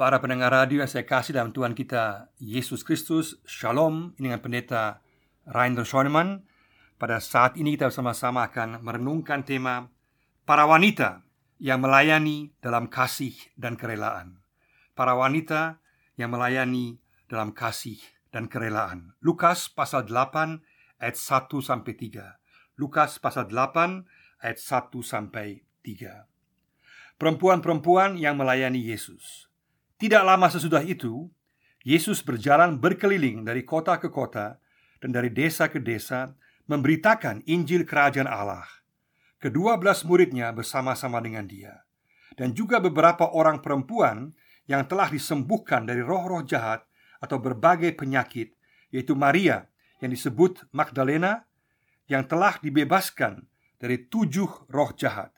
Para pendengar radio yang saya kasih dalam Tuhan kita Yesus Kristus Shalom. Dengan pendeta Rainer Schoenemann. Pada saat ini kita bersama-sama akan merenungkan tema Para wanita yang melayani dalam kasih dan kerelaan. Para wanita yang melayani dalam kasih dan kerelaan. Lukas pasal 8 ayat 1 sampai 3 Lukas pasal 8 ayat 1 sampai 3 Perempuan-perempuan yang melayani Yesus tidak lama sesudah itu, Yesus berjalan berkeliling dari kota ke kota dan dari desa ke desa memberitakan Injil Kerajaan Allah. Kedua belas muridnya bersama-sama dengan dia, dan juga beberapa orang perempuan yang telah disembuhkan dari roh-roh jahat atau berbagai penyakit, yaitu Maria yang disebut Magdalena, yang telah dibebaskan dari tujuh roh jahat,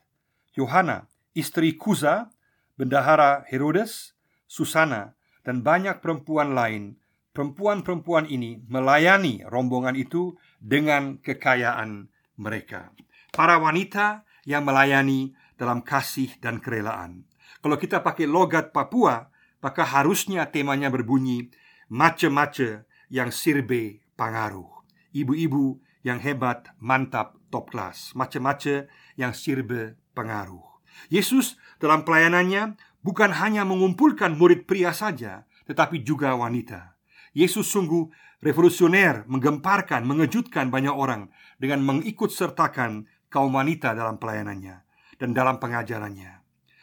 Yohana, istri Kuza, bendahara Herodes, Susana, dan banyak perempuan lain, perempuan-perempuan ini melayani rombongan itu dengan kekayaan mereka. Para wanita yang melayani dalam kasih dan kerelaan. Kalau kita pakai logat Papua, maka harusnya temanya berbunyi mace-mace yang sirbe pangaruh. Ibu-ibu yang hebat, mantap, top class. Mace-mace yang sirbe pengaruh. Yesus dalam pelayanannya bukan hanya mengumpulkan murid pria saja, tetapi juga wanita. Yesus sungguh revolusioner, menggemparkan, mengejutkan banyak orang dengan mengikut sertakan kaum wanita dalam pelayanannya dan dalam pengajarannya.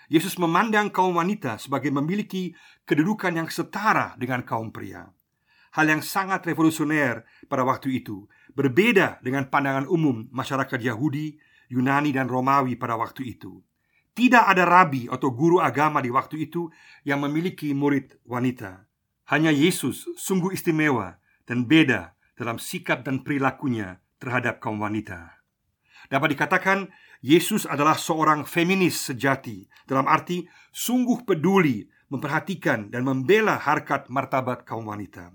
Yesus memandang kaum wanita sebagai memiliki kedudukan yang setara dengan kaum pria. Hal yang sangat revolusioner pada waktu itu, berbeda dengan pandangan umum masyarakat Yahudi, Yunani, dan Romawi pada waktu itu. Tidak ada rabi atau guru agama di waktu itu yang memiliki murid wanita. Hanya Yesus sungguh istimewa dan beda dalam sikap dan perilakunya terhadap kaum wanita. Dapat dikatakan Yesus adalah seorang feminis sejati dalam arti sungguh peduli memperhatikan dan membela harkat martabat kaum wanita.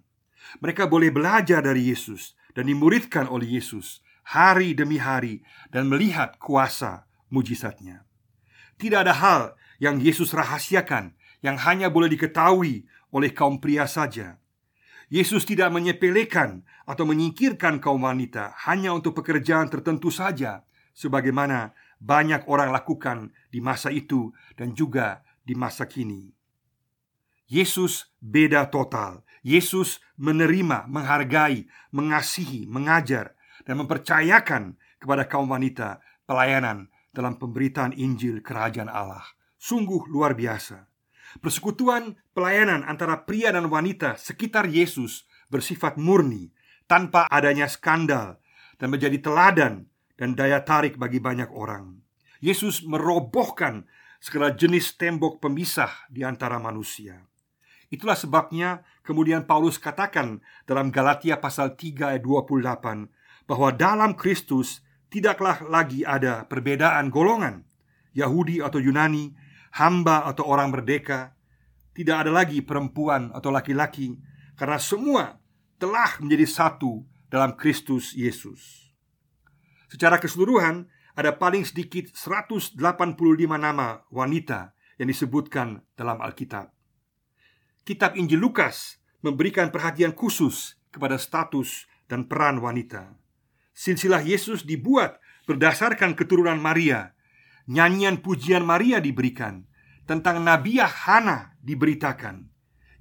Mereka boleh belajar dari Yesus dan dimuridkan oleh Yesus hari demi hari dan melihat kuasa mujizatnya. Tidak ada hal yang Yesus rahasiakan yang hanya boleh diketahui oleh kaum pria saja. Yesus tidak menyepelekan atau menyingkirkan kaum wanita hanya untuk pekerjaan tertentu saja, sebagaimana banyak orang lakukan di masa itu dan juga di masa kini. Yesus beda total. Yesus menerima, menghargai, mengasihi, mengajar, dan mempercayakan kepada kaum wanita pelayanan dalam pemberitaan Injil Kerajaan Allah. Sungguh luar biasa. Persekutuan pelayanan antara pria dan wanita sekitar Yesus bersifat murni, tanpa adanya skandal, dan menjadi teladan dan daya tarik bagi banyak orang. Yesus merobohkan segala jenis tembok pemisah di antara manusia. Itulah sebabnya kemudian Paulus katakan dalam Galatia pasal 3 ayat 28 bahwa dalam Kristus tidaklah lagi ada perbedaan golongan, Yahudi atau Yunani, hamba atau orang merdeka, tidak ada lagi perempuan atau laki-laki, karena semua telah menjadi satu dalam Kristus Yesus. Secara keseluruhan, ada paling sedikit 185 nama wanita yang disebutkan dalam Alkitab. Kitab Injil Lukas memberikan perhatian khusus kepada status dan peran wanita. Silsilah Yesus dibuat berdasarkan keturunan Maria. Nyanyian pujian Maria diberikan. Tentang Nabiah Hana diberitakan.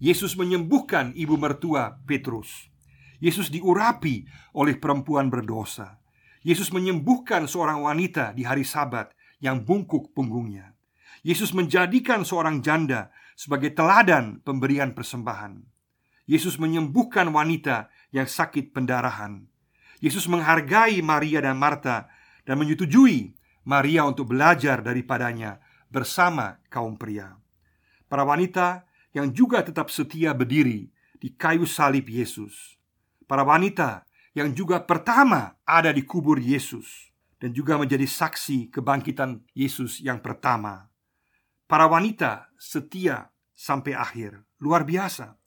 Yesus menyembuhkan ibu mertua Petrus. Yesus diurapi oleh perempuan berdosa. Yesus menyembuhkan seorang wanita di hari Sabat yang bungkuk punggungnya. Yesus menjadikan seorang janda sebagai teladan pemberian persembahan. Yesus menyembuhkan wanita yang sakit pendarahan. Yesus menghargai Maria dan Marta dan menyetujui Maria untuk belajar daripadanya bersama kaum pria. Para wanita yang juga tetap setia berdiri di kayu salib Yesus. Para wanita yang juga pertama ada di kubur Yesus dan juga menjadi saksi kebangkitan Yesus yang pertama. Para wanita setia sampai akhir, luar biasa.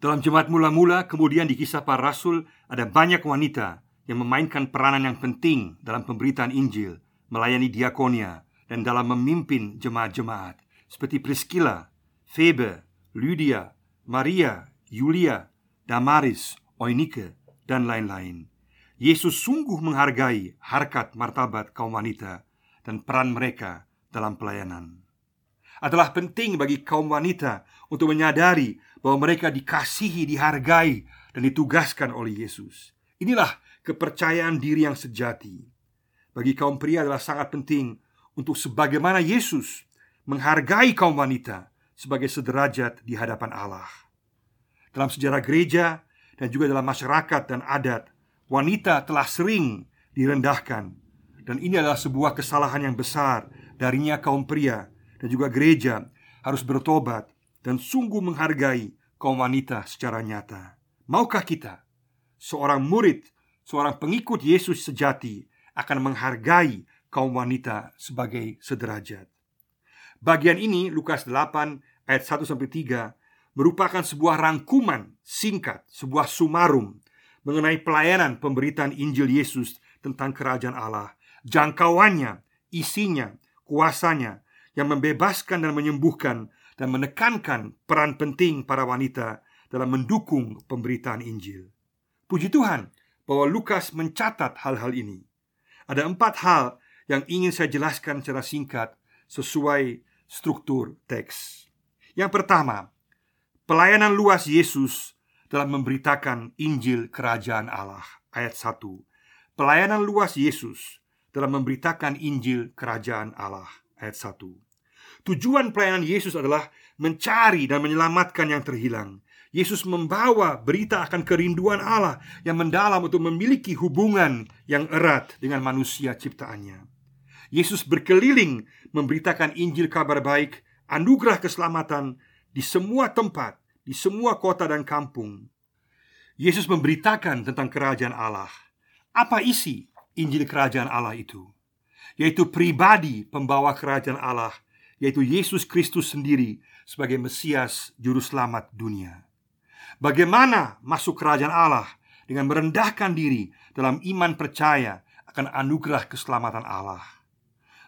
Dalam jemaat mula-mula, kemudian di kisah para rasul, ada banyak wanita yang memainkan peranan yang penting dalam pemberitaan Injil, melayani diakonia, dan dalam memimpin jemaat-jemaat seperti Priscilla, Phoebe, Lydia, Maria, Yulia, Damaris, Oinike, dan lain-lain. Yesus sungguh menghargai harkat martabat kaum wanita dan peran mereka dalam pelayanan. Adalah penting bagi kaum wanita untuk menyadari bahwa mereka dikasihi, dihargai, dan ditugaskan oleh Yesus. Inilah kepercayaan diri yang sejati. Bagi kaum pria adalah sangat penting untuk sebagaimana Yesus menghargai kaum wanita sebagai sederajat di hadapan Allah. Dalam sejarah gereja dan juga dalam masyarakat dan adat, wanita telah sering direndahkan dan ini adalah sebuah kesalahan yang besar darinya kaum pria dan juga gereja harus bertobat dan sungguh menghargai kaum wanita secara nyata. Maukah kita, seorang murid, seorang pengikut Yesus sejati, akan menghargai kaum wanita sebagai sederajat? Bagian ini Lukas 8 ayat 1 sampai 3 merupakan sebuah rangkuman singkat, sebuah sumarum mengenai pelayanan pemberitaan Injil Yesus tentang kerajaan Allah, jangkauannya, isinya, kuasanya yang membebaskan dan menyembuhkan dan menekankan peran penting para wanita dalam mendukung pemberitaan Injil. Puji Tuhan bahwa Lukas mencatat hal-hal ini. Ada empat hal yang ingin saya jelaskan secara singkat sesuai struktur teks. Yang pertama, pelayanan luas Yesus dalam memberitakan Injil Kerajaan Allah. Ayat 1. Pelayanan luas Yesus dalam memberitakan Injil Kerajaan Allah. Ayat 1. Tujuan pelayanan Yesus adalah mencari dan menyelamatkan yang terhilang, Yesus membawa berita akan kerinduan Allah yang mendalam untuk memiliki hubungan yang erat dengan manusia ciptaannya. Yesus berkeliling memberitakan Injil kabar baik, anugerah keselamatan di semua tempat, di semua kota dan kampung. Yesus memberitakan tentang kerajaan Allah. Apa isi Injil kerajaan Allah itu? Yaitu pribadi pembawa kerajaan Allah, yaitu Yesus Kristus sendiri sebagai Mesias juru selamat dunia. Bagaimana masuk kerajaan Allah dengan merendahkan diri dalam iman percaya akan anugerah keselamatan Allah.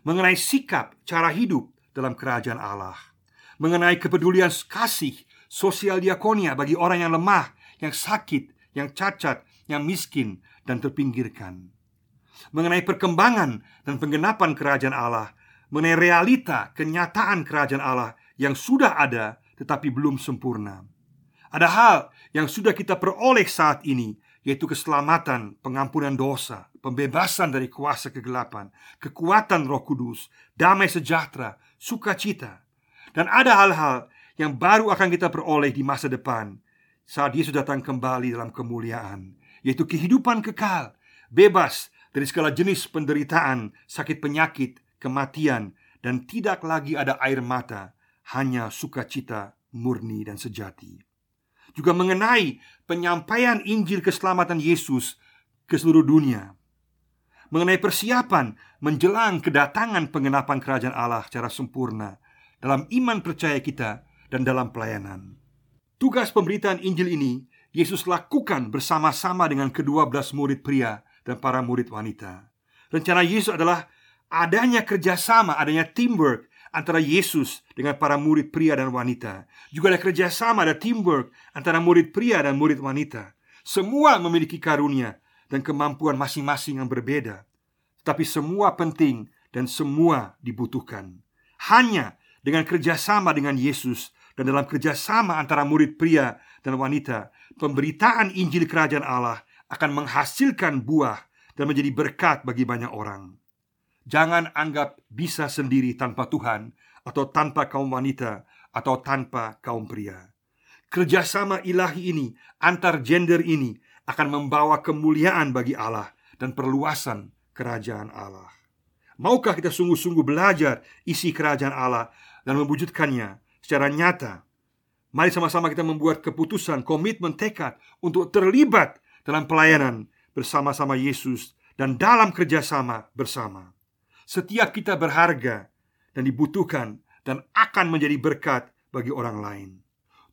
Mengenai sikap cara hidup dalam kerajaan Allah. Mengenai kepedulian kasih sosial diakonia bagi orang yang lemah, yang sakit, yang cacat, yang miskin dan terpinggirkan. Mengenai perkembangan dan penggenapan kerajaan Allah, mengenai realita kenyataan kerajaan Allah yang sudah ada tetapi belum sempurna ada hal yang sudah kita peroleh saat ini Yaitu keselamatan, pengampunan dosa, pembebasan dari kuasa kegelapan Kekuatan roh kudus, damai sejahtera, sukacita. Dan ada hal-hal yang baru akan kita peroleh di masa depan Saat Yesus datang kembali dalam kemuliaan Yaitu kehidupan kekal Bebas dari segala jenis penderitaan, sakit penyakit, kematian Dan tidak lagi ada air mata Hanya sukacita murni dan sejati juga mengenai penyampaian Injil keselamatan Yesus ke seluruh dunia. Mengenai persiapan menjelang kedatangan pengenapan kerajaan Allah secara sempurna dalam iman percaya kita dan dalam pelayanan. Tugas pemberitaan Injil ini Yesus lakukan bersama-sama dengan kedua belas murid pria dan para murid wanita. Rencana Yesus adalah adanya kerjasama, adanya teamwork antara Yesus dengan para murid pria dan wanita. Juga ada kerjasama, ada teamwork antara murid pria dan murid wanita. Semua memiliki karunia dan kemampuan masing-masing yang berbeda. Tapi semua penting dan semua dibutuhkan. Hanya dengan kerjasama dengan Yesus dan dalam kerjasama antara murid pria dan wanita, pemberitaan Injil Kerajaan Allah akan menghasilkan buah dan menjadi berkat bagi banyak orang. Jangan anggap bisa sendiri tanpa Tuhan Atau tanpa kaum wanita Atau tanpa kaum pria. Kerjasama ilahi ini Antar gender ini Akan membawa kemuliaan bagi Allah Dan perluasan kerajaan Allah. Maukah kita sungguh-sungguh belajar Isi kerajaan Allah Dan mewujudkannya secara nyata? Mari sama-sama kita membuat keputusan Komitmen tekad Untuk terlibat dalam pelayanan Bersama-sama Yesus Dan dalam kerjasama bersama setiap kita berharga dan dibutuhkan dan akan menjadi berkat bagi orang lain.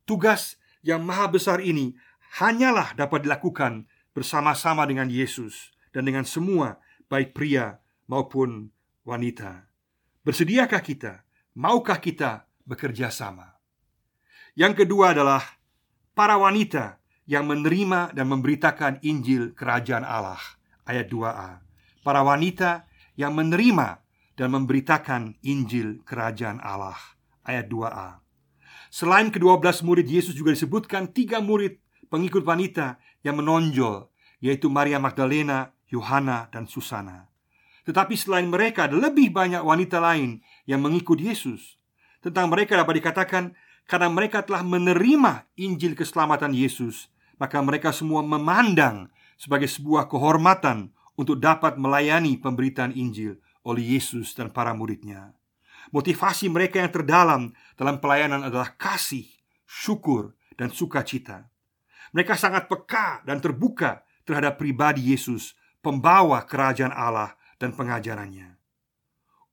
Tugas yang maha besar ini hanyalah dapat dilakukan bersama-sama dengan Yesus dan dengan semua, baik pria maupun wanita. Bersediakah kita? Maukah kita bekerja sama? Yang kedua adalah para wanita yang menerima dan memberitakan Injil Kerajaan Allah. Ayat 2a. Para wanita yang menerima dan memberitakan Injil Kerajaan Allah. Ayat 2a. Selain kedua belas murid Yesus juga disebutkan tiga murid pengikut wanita yang menonjol, yaitu Maria Magdalena, Yohana, dan Susana. Tetapi selain mereka ada lebih banyak wanita lain yang mengikut Yesus. Tentang mereka dapat dikatakan karena mereka telah menerima Injil keselamatan Yesus, maka mereka semua memandang sebagai sebuah kehormatan untuk dapat melayani pemberitaan Injil oleh Yesus dan para muridnya. Motivasi mereka yang terdalam dalam pelayanan adalah kasih, syukur, dan sukacita. Mereka sangat peka dan terbuka terhadap pribadi Yesus, pembawa kerajaan Allah dan pengajarannya.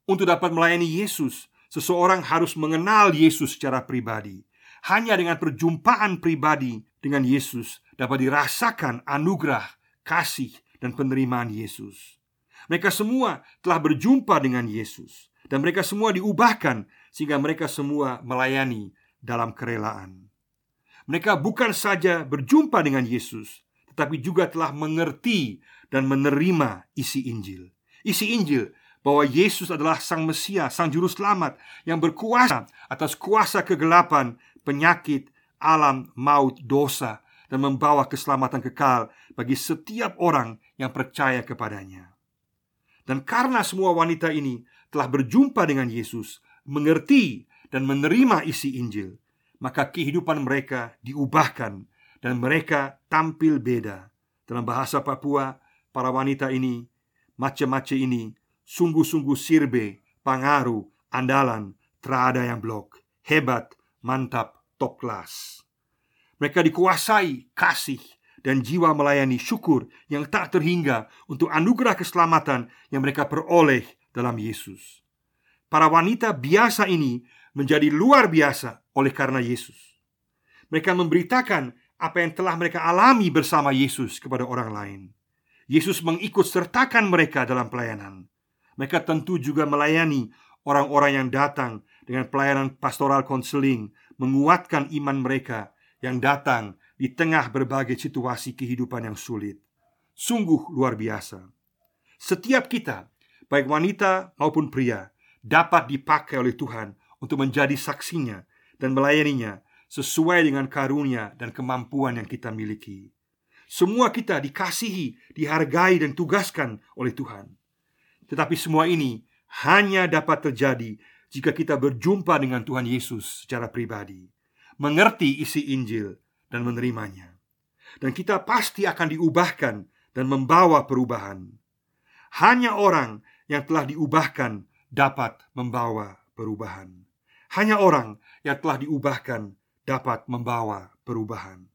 Untuk dapat melayani Yesus, seseorang harus mengenal Yesus secara pribadi. Hanya dengan perjumpaan pribadi dengan Yesus dapat dirasakan anugerah, kasih, dan penerimaan Yesus. Mereka semua telah berjumpa dengan Yesus, dan mereka semua diubahkan sehingga mereka semua melayani dalam kerelaan. Mereka bukan saja berjumpa dengan Yesus, tetapi juga telah mengerti dan menerima isi Injil. Isi Injil bahwa Yesus adalah Sang Mesia, Sang Juru Selamat yang berkuasa atas kuasa kegelapan, penyakit, alam, maut, dosa, dan membawa keselamatan kekal bagi setiap orang yang percaya kepadanya. Dan karena semua wanita ini telah berjumpa dengan Yesus, mengerti dan menerima isi Injil, maka kehidupan mereka diubahkan dan mereka tampil beda. Dalam bahasa Papua, para wanita ini, macam-macam ini Sungguh-sungguh sirbe, pangaru, andalan, terada yang blok Hebat, mantap, top class Mereka dikuasai kasih dan jiwa melayani syukur yang tak terhingga untuk anugerah keselamatan yang mereka peroleh dalam Yesus. Para wanita biasa ini menjadi luar biasa oleh karena Yesus. Mereka memberitakan apa yang telah mereka alami bersama Yesus kepada orang lain. Yesus mengikut sertakan mereka dalam pelayanan. Mereka tentu juga melayani orang-orang yang datang dengan pelayanan pastoral konseling, menguatkan iman mereka yang datang di tengah berbagai situasi kehidupan yang sulit. Sungguh luar biasa. Setiap kita, baik wanita maupun pria, dapat dipakai oleh Tuhan untuk menjadi saksinya dan melayaninya sesuai dengan karunia dan kemampuan yang kita miliki. Semua kita dikasihi, dihargai, dan tugaskan oleh Tuhan. Tetapi semua ini hanya dapat terjadi jika kita berjumpa dengan Tuhan Yesus secara pribadi, mengerti isi Injil dan menerimanya. Dan kita pasti akan diubahkan dan membawa perubahan. Hanya orang yang telah diubahkan dapat membawa perubahan. Hanya orang yang telah diubahkan dapat membawa perubahan.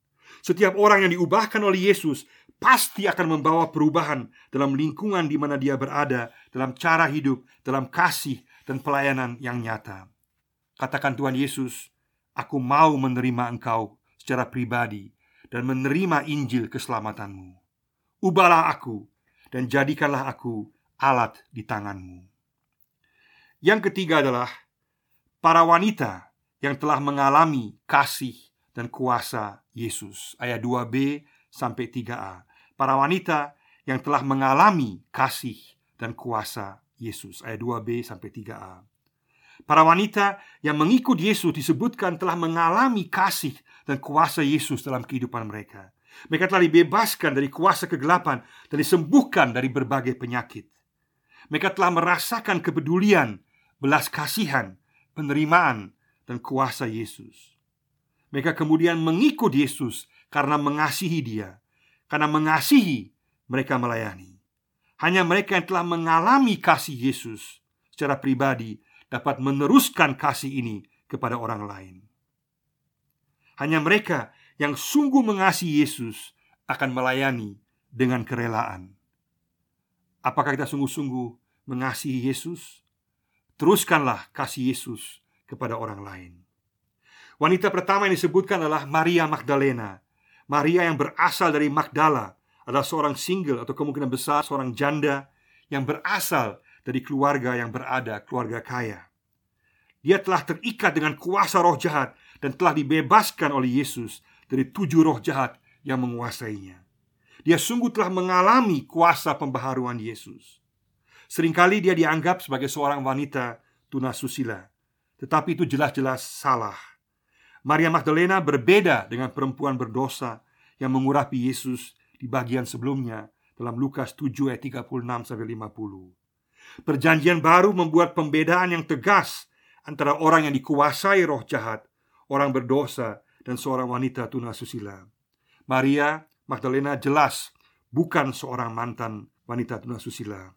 Setiap orang yang diubahkan oleh Yesus pasti akan membawa perubahan dalam lingkungan di mana dia berada, dalam cara hidup, dalam kasih dan pelayanan yang nyata. Katakan Tuhan Yesus, aku mau menerima Engkau secara pribadi dan menerima Injil keselamatanmu. Ubahlah aku dan jadikanlah aku alat di tanganmu. Yang ketiga adalah para wanita yang telah mengalami kasih dan kuasa Yesus. Ayat 2b sampai 3a para wanita yang telah mengalami kasih dan kuasa Yesus. Ayat 2b sampai 3a. Para wanita yang mengikut Yesus disebutkan telah mengalami kasih dan kuasa Yesus dalam kehidupan mereka. Mereka telah dibebaskan dari kuasa kegelapan dan disembuhkan dari berbagai penyakit. Mereka telah merasakan kepedulian, belas kasihan, penerimaan, dan kuasa Yesus. Mereka kemudian mengikut Yesus karena mengasihi Dia karena mengasihi, mereka melayani. Hanya mereka yang telah mengalami kasih Yesus secara pribadi dapat meneruskan kasih ini kepada orang lain. Hanya mereka yang sungguh mengasihi Yesus akan melayani dengan kerelaan. Apakah kita sungguh-sungguh mengasihi Yesus? Teruskanlah kasih Yesus kepada orang lain. Wanita pertama yang disebutkan adalah Maria Magdalena Maria yang berasal dari Magdala adalah seorang single atau kemungkinan besar seorang janda yang berasal dari keluarga yang berada, keluarga kaya. Dia telah terikat dengan kuasa roh jahat dan telah dibebaskan oleh Yesus dari tujuh roh jahat yang menguasainya. Dia sungguh telah mengalami kuasa pembaharuan Yesus. Seringkali dia dianggap sebagai seorang wanita tunasusila, tetapi itu jelas-jelas salah. Maria Magdalena berbeda dengan perempuan berdosa yang mengurapi Yesus di bagian sebelumnya dalam Lukas 7 ayat 36 sampai 50. Perjanjian baru membuat pembedaan yang tegas antara orang yang dikuasai roh jahat, orang berdosa, dan seorang wanita tunasusila. Maria Magdalena jelas bukan seorang mantan wanita tunasusila.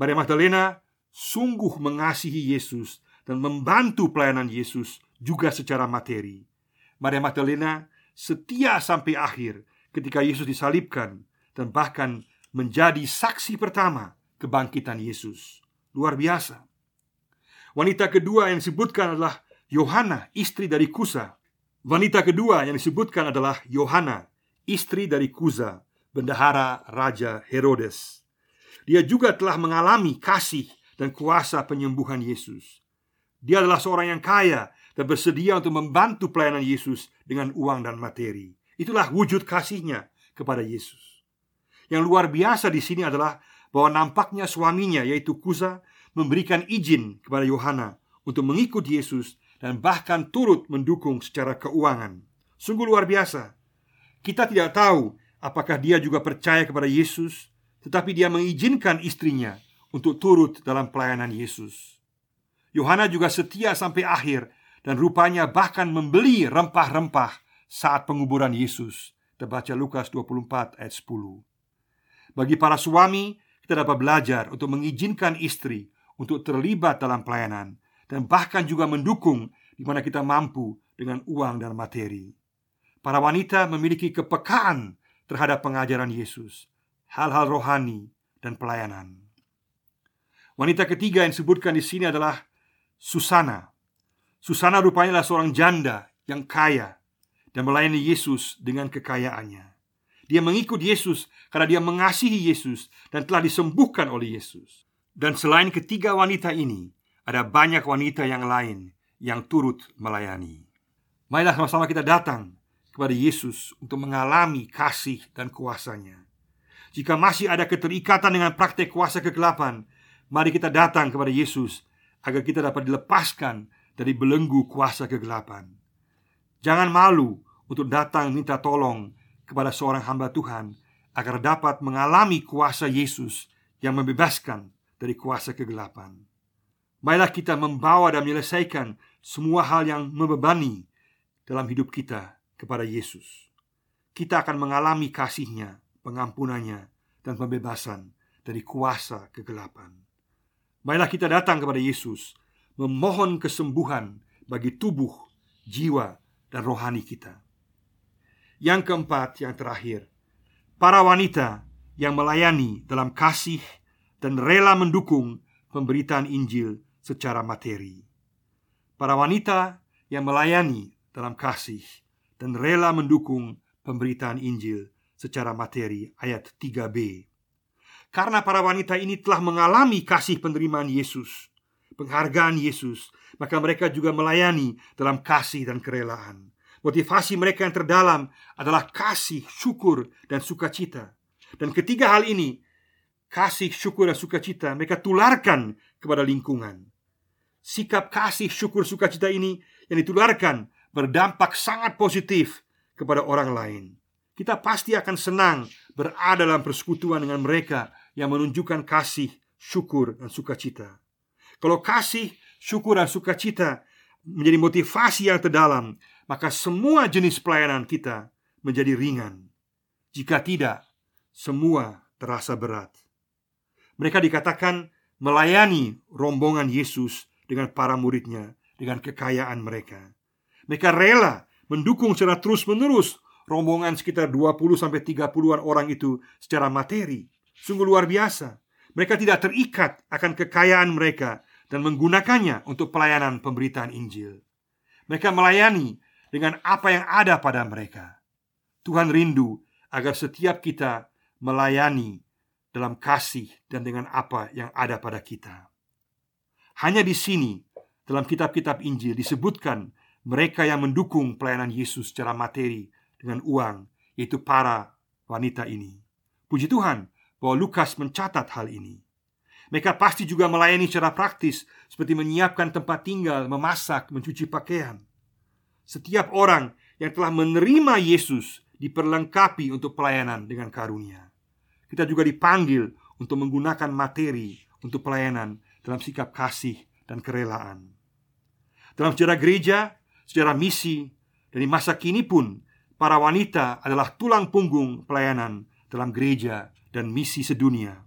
Maria Magdalena sungguh mengasihi Yesus dan membantu pelayanan Yesus juga secara materi. Maria Magdalena setia sampai akhir ketika Yesus disalibkan dan bahkan menjadi saksi pertama kebangkitan Yesus. Luar biasa. Wanita kedua yang disebutkan adalah Yohana, istri dari Kusa. Wanita kedua yang disebutkan adalah Yohana, istri dari Kuza, bendahara Raja Herodes. Dia juga telah mengalami kasih dan kuasa penyembuhan Yesus. Dia adalah seorang yang kaya dan bersedia untuk membantu pelayanan Yesus dengan uang dan materi. Itulah wujud kasihnya kepada Yesus. Yang luar biasa di sini adalah bahwa nampaknya suaminya yaitu Kuza memberikan izin kepada Yohana untuk mengikut Yesus dan bahkan turut mendukung secara keuangan. Sungguh luar biasa. Kita tidak tahu apakah dia juga percaya kepada Yesus, tetapi dia mengizinkan istrinya untuk turut dalam pelayanan Yesus. Yohana juga setia sampai akhir dan rupanya bahkan membeli rempah-rempah saat penguburan Yesus. Terbaca Lukas 24 ayat 10. Bagi para suami, kita dapat belajar untuk mengizinkan istri untuk terlibat dalam pelayanan dan bahkan juga mendukung di mana kita mampu dengan uang dan materi. Para wanita memiliki kepekaan terhadap pengajaran Yesus, hal-hal rohani dan pelayanan. Wanita ketiga yang disebutkan di sini adalah Susana. Susana rupanya adalah seorang janda yang kaya dan melayani Yesus dengan kekayaannya. Dia mengikut Yesus karena dia mengasihi Yesus dan telah disembuhkan oleh Yesus. Dan selain ketiga wanita ini, ada banyak wanita yang lain yang turut melayani. Marilah sama-sama kita datang kepada Yesus untuk mengalami kasih dan kuasanya. Jika masih ada keterikatan dengan praktek kuasa kegelapan, mari kita datang kepada Yesus agar kita dapat dilepaskan dari belenggu kuasa kegelapan. Jangan malu untuk datang minta tolong kepada seorang hamba Tuhan agar dapat mengalami kuasa Yesus yang membebaskan dari kuasa kegelapan. Marilah kita membawa dan menyelesaikan semua hal yang membebani dalam hidup kita kepada Yesus, kita akan mengalami kasihnya, pengampunannya, dan pembebasan dari kuasa kegelapan. Marilah kita datang kepada Yesus, memohon kesembuhan bagi tubuh, jiwa, dan rohani kita. Yang keempat, yang terakhir, para wanita yang melayani dalam kasih dan rela mendukung pemberitaan Injil secara materi. Para wanita yang melayani dalam kasih dan rela mendukung pemberitaan Injil secara materi ayat 3b. Karena para wanita ini telah mengalami kasih penerimaan Yesus, penghargaan Yesus, maka mereka juga melayani dalam kasih dan kerelaan. Motivasi mereka yang terdalam adalah kasih, syukur, dan sukacita. Dan ketiga hal ini, kasih, syukur, dan sukacita, mereka tularkan kepada lingkungan. Sikap kasih, syukur, sukacita ini yang ditularkan berdampak sangat positif kepada orang lain. Kita pasti akan senang berada dalam persekutuan dengan mereka yang menunjukkan kasih, syukur, dan sukacita. Kalau kasih, syukur, dan sukacita menjadi motivasi yang terdalam, maka semua jenis pelayanan kita menjadi ringan. Jika tidak, semua terasa berat. Mereka dikatakan melayani rombongan Yesus dengan para muridnya, dengan kekayaan mereka. Mereka rela mendukung secara terus-menerus rombongan sekitar 20 sampai 30-an orang itu secara materi. Sungguh luar biasa. Mereka tidak terikat akan kekayaan mereka dan menggunakannya untuk pelayanan pemberitaan Injil. Mereka melayani dengan apa yang ada pada mereka. Tuhan rindu agar setiap kita melayani dalam kasih dan dengan apa yang ada pada kita. Hanya di sini dalam kitab-kitab Injil disebutkan mereka yang mendukung pelayanan Yesus secara materi dengan uang, yaitu para wanita ini. Puji Tuhan bahwa Lukas mencatat hal ini. Mereka pasti juga melayani secara praktis, seperti menyiapkan tempat tinggal, memasak, mencuci pakaian. Setiap orang yang telah menerima Yesus diperlengkapi untuk pelayanan dengan karunia. Kita juga dipanggil untuk menggunakan materi untuk pelayanan dalam sikap kasih dan kerelaan. Dalam sejarah gereja, sejarah misi, dan di masa kini pun para wanita adalah tulang punggung pelayanan dalam gereja dan misi sedunia.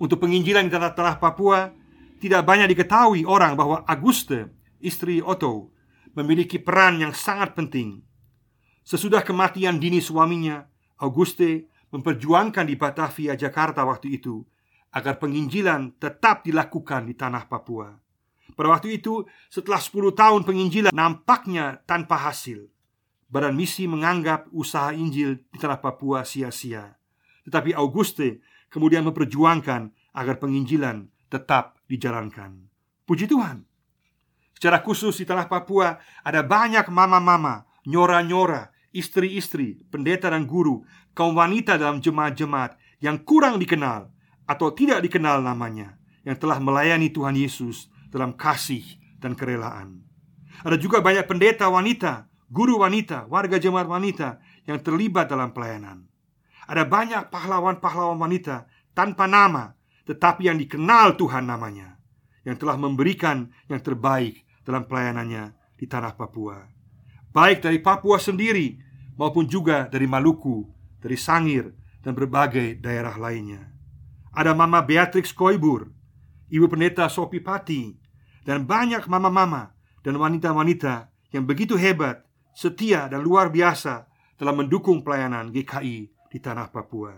Untuk penginjilan di tanah-tanah Papua, tidak banyak diketahui orang bahwa Auguste, istri Otto, memiliki peran yang sangat penting. Sesudah kematian dini suaminya, Auguste memperjuangkan di Batavia, Jakarta waktu itu agar penginjilan tetap dilakukan di tanah Papua. Pada waktu itu, setelah 10 tahun penginjilan nampaknya tanpa hasil. Badan misi menganggap usaha Injil di tanah Papua sia-sia. Tetapi Auguste kemudian memperjuangkan agar penginjilan tetap dijalankan. Puji Tuhan. Secara khusus di tanah Papua ada banyak mama-mama, nyora-nyora, istri-istri, pendeta dan guru, kaum wanita dalam jemaat-jemaat yang kurang dikenal atau tidak dikenal namanya yang telah melayani Tuhan Yesus dalam kasih dan kerelaan. Ada juga banyak pendeta wanita, guru wanita, warga jemaat wanita yang terlibat dalam pelayanan. Ada banyak pahlawan-pahlawan wanita tanpa nama, tetapi yang dikenal Tuhan namanya, yang telah memberikan yang terbaik dalam pelayanannya di tanah Papua. Baik dari Papua sendiri maupun juga dari Maluku, dari Sangir, dan berbagai daerah lainnya. Ada Mama Beatrix Koibur, Ibu Pendeta Sopi Pati, dan banyak mama-mama dan wanita-wanita yang begitu hebat, setia, dan luar biasa dalam mendukung pelayanan GKI di tanah Papua.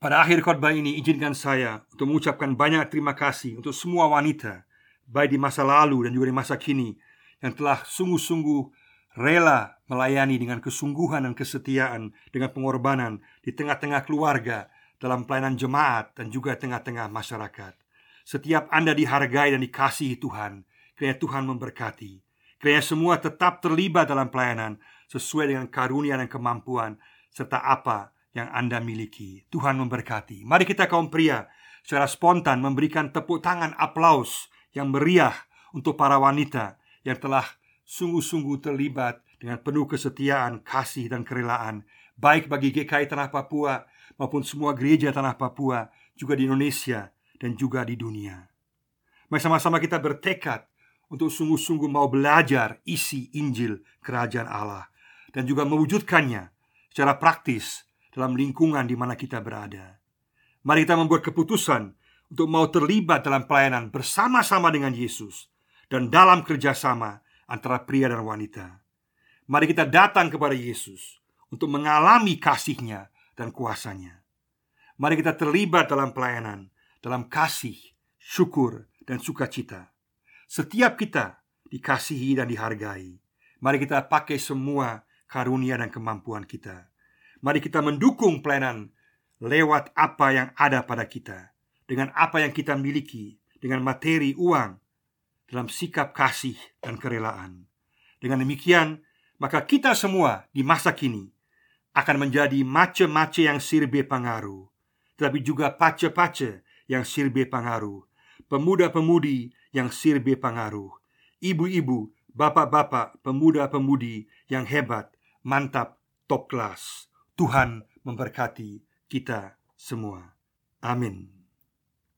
Pada akhir khotbah ini, izinkan saya untuk mengucapkan banyak terima kasih untuk semua wanita, baik di masa lalu dan juga di masa kini, yang telah sungguh-sungguh rela melayani dengan kesungguhan dan kesetiaan dengan pengorbanan di tengah-tengah keluarga dalam pelayanan jemaat dan juga tengah-tengah masyarakat. Setiap Anda dihargai dan dikasihi Tuhan Kiranya Tuhan memberkati. Kiranya semua tetap terlibat dalam pelayanan Sesuai dengan karunia dan kemampuan Serta apa yang Anda miliki. Tuhan memberkati. Mari kita kaum pria Secara spontan memberikan tepuk tangan aplaus Yang meriah untuk para wanita Yang telah sungguh-sungguh terlibat Dengan penuh kesetiaan, kasih dan kerelaan Baik bagi GKI Tanah Papua Maupun semua gereja Tanah Papua Juga di Indonesia dan juga di dunia. Mari sama-sama kita bertekad untuk sungguh-sungguh mau belajar isi Injil Kerajaan Allah dan juga mewujudkannya secara praktis dalam lingkungan di mana kita berada. Mari kita membuat keputusan untuk mau terlibat dalam pelayanan bersama-sama dengan Yesus dan dalam kerjasama antara pria dan wanita. Mari kita datang kepada Yesus untuk mengalami kasihnya dan kuasanya. Mari kita terlibat dalam pelayanan dalam kasih, syukur, dan sukacita. Setiap kita dikasihi dan dihargai. Mari kita pakai semua karunia dan kemampuan kita. Mari kita mendukung pelayanan lewat apa yang ada pada kita, dengan apa yang kita miliki, dengan materi uang, dalam sikap kasih dan kerelaan. Dengan demikian, maka kita semua di masa kini akan menjadi mace-mace yang sirbe pengaruh, tetapi juga pace-pace yang sirbe pengaruh, pemuda-pemudi yang sirbe pengaruh, ibu-ibu, bapak-bapak, pemuda-pemudi yang hebat, mantap, top kelas. Tuhan memberkati kita semua. Amin.